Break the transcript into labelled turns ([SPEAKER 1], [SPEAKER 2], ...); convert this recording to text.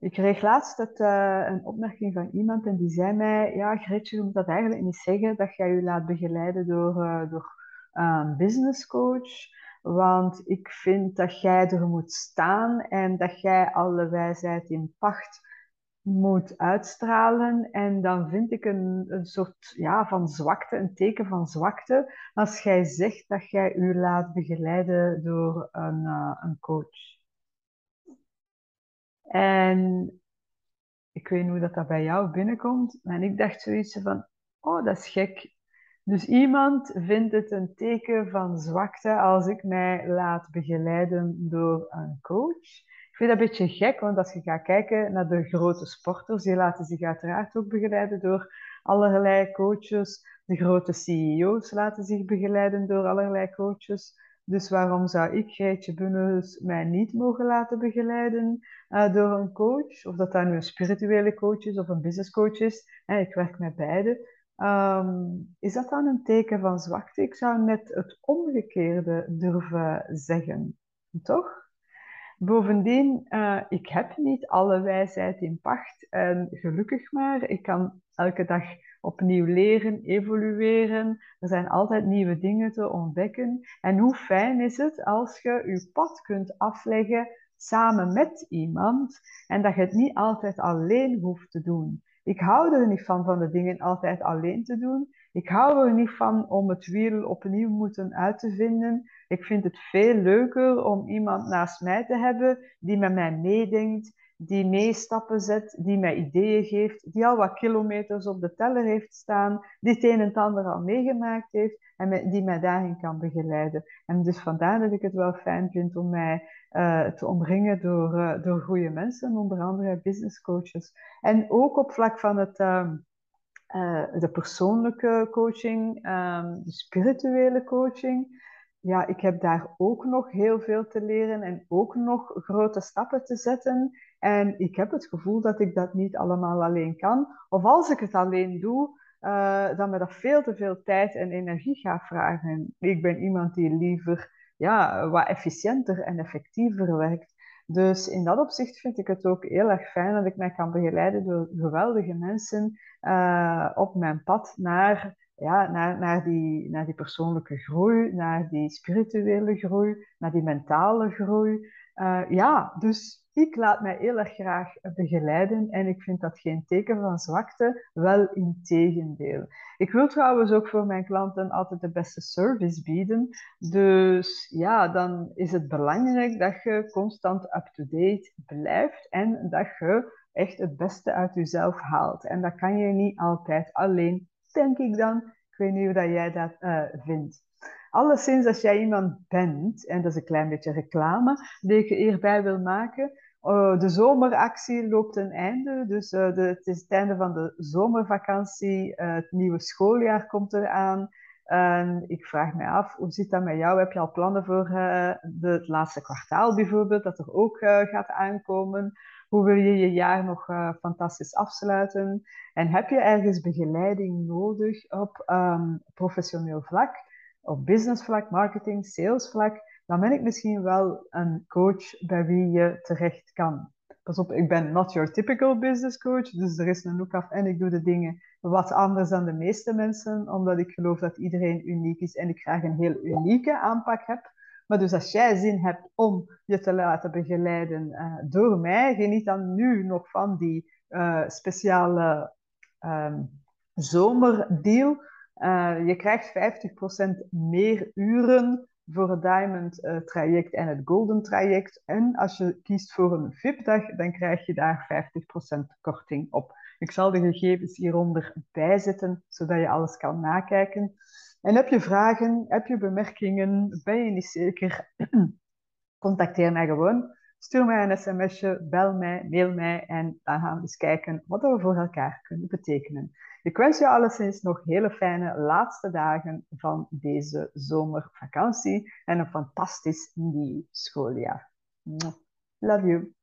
[SPEAKER 1] Ik kreeg laatst eh, een opmerking van iemand en die zei mij, ja Gretje, je moet dat eigenlijk niet zeggen, dat jij je laat begeleiden door, uh, door een business coach, want ik vind dat jij er moet staan en dat jij alle wijsheid in pacht moet uitstralen. En dan vind ik een, een soort ja, van zwakte, een teken van zwakte, als jij zegt dat jij u laat begeleiden door een, uh, een coach. En ik weet niet hoe dat, dat bij jou binnenkomt, maar ik dacht zoiets van, oh, dat is gek. Dus iemand vindt het een teken van zwakte als ik mij laat begeleiden door een coach. Ik vind dat een beetje gek, want als je gaat kijken naar de grote sporters, die laten zich uiteraard ook begeleiden door allerlei coaches. De grote CEO's laten zich begeleiden door allerlei coaches. Dus waarom zou ik, Greetje Bunnes, mij niet mogen laten begeleiden uh, door een coach? Of dat dan nu een spirituele coach is of een business coach is. Hè, ik werk met beide. Um, is dat dan een teken van zwakte? Ik zou net het omgekeerde durven zeggen. Toch? Bovendien, uh, ik heb niet alle wijsheid in pacht. En gelukkig maar, ik kan elke dag opnieuw leren, evolueren. Er zijn altijd nieuwe dingen te ontdekken. En hoe fijn is het als je je pad kunt afleggen samen met iemand en dat je het niet altijd alleen hoeft te doen. Ik hou er niet van van de dingen altijd alleen te doen. Ik hou er niet van om het wiel opnieuw moeten uit te vinden. Ik vind het veel leuker om iemand naast mij te hebben die met mij meedenkt, die meestappen zet, die mij ideeën geeft, die al wat kilometers op de teller heeft staan, die het een en ander al meegemaakt heeft en die mij daarin kan begeleiden. En dus vandaar dat ik het wel fijn vind om mij uh, te omringen door, uh, door goede mensen, onder andere business coaches. En ook op vlak van het, uh, de persoonlijke coaching, um, de spirituele coaching ja, ik heb daar ook nog heel veel te leren en ook nog grote stappen te zetten. En ik heb het gevoel dat ik dat niet allemaal alleen kan. Of als ik het alleen doe, uh, dan me dat veel te veel tijd en energie gaat vragen. Ik ben iemand die liever ja, wat efficiënter en effectiever werkt. Dus in dat opzicht vind ik het ook heel erg fijn dat ik mij kan begeleiden door geweldige mensen uh, op mijn pad naar ja, naar, naar, die, naar die persoonlijke groei, naar die spirituele groei, naar die mentale groei. Uh, ja, dus ik laat mij heel erg graag begeleiden en ik vind dat geen teken van zwakte, wel in tegendeel. Ik wil trouwens ook voor mijn klanten altijd de beste service bieden. Dus ja, dan is het belangrijk dat je constant up-to-date blijft en dat je echt het beste uit jezelf haalt. En dat kan je niet altijd alleen denk ik dan. Ik weet niet hoe dat jij dat uh, vindt. Alleszins, als jij iemand bent, en dat is een klein beetje reclame, die ik hierbij wil maken. Uh, de zomeractie loopt een einde, dus uh, de, het is het einde van de zomervakantie. het nieuwe schooljaar komt eraan. Ik vraag me af, hoe zit dat met jou? Heb je al plannen voor het laatste kwartaal bijvoorbeeld, dat er ook gaat aankomen? Hoe wil je je jaar nog uh, fantastisch afsluiten? En heb je ergens begeleiding nodig op um, professioneel vlak, op business vlak, marketing, sales vlak? Dan ben ik misschien wel een coach bij wie je terecht kan. Pas op, ik ben not your typical business coach, dus er is een look af en ik doe de dingen wat anders dan de meeste mensen, omdat ik geloof dat iedereen uniek is en ik graag een heel unieke aanpak heb. Maar dus als jij zin hebt om je te laten begeleiden uh, door mij, geniet dan nu nog van die uh, speciale um, zomerdeal. Uh, je krijgt 50% meer uren voor het Diamond traject en het Golden traject. En als je kiest voor een VIP-dag, dan krijg je daar 50% korting op. Ik zal de gegevens hieronder bijzetten, zodat je alles kan nakijken. En heb je vragen, heb je bemerkingen, ben je niet zeker, contacteer mij gewoon. Stuur mij een sms'je, bel mij, mail mij en dan gaan we eens kijken wat we voor elkaar kunnen betekenen. Ik wens je alleszins nog hele fijne laatste dagen van deze zomervakantie en een fantastisch nieuw schooljaar. Love you.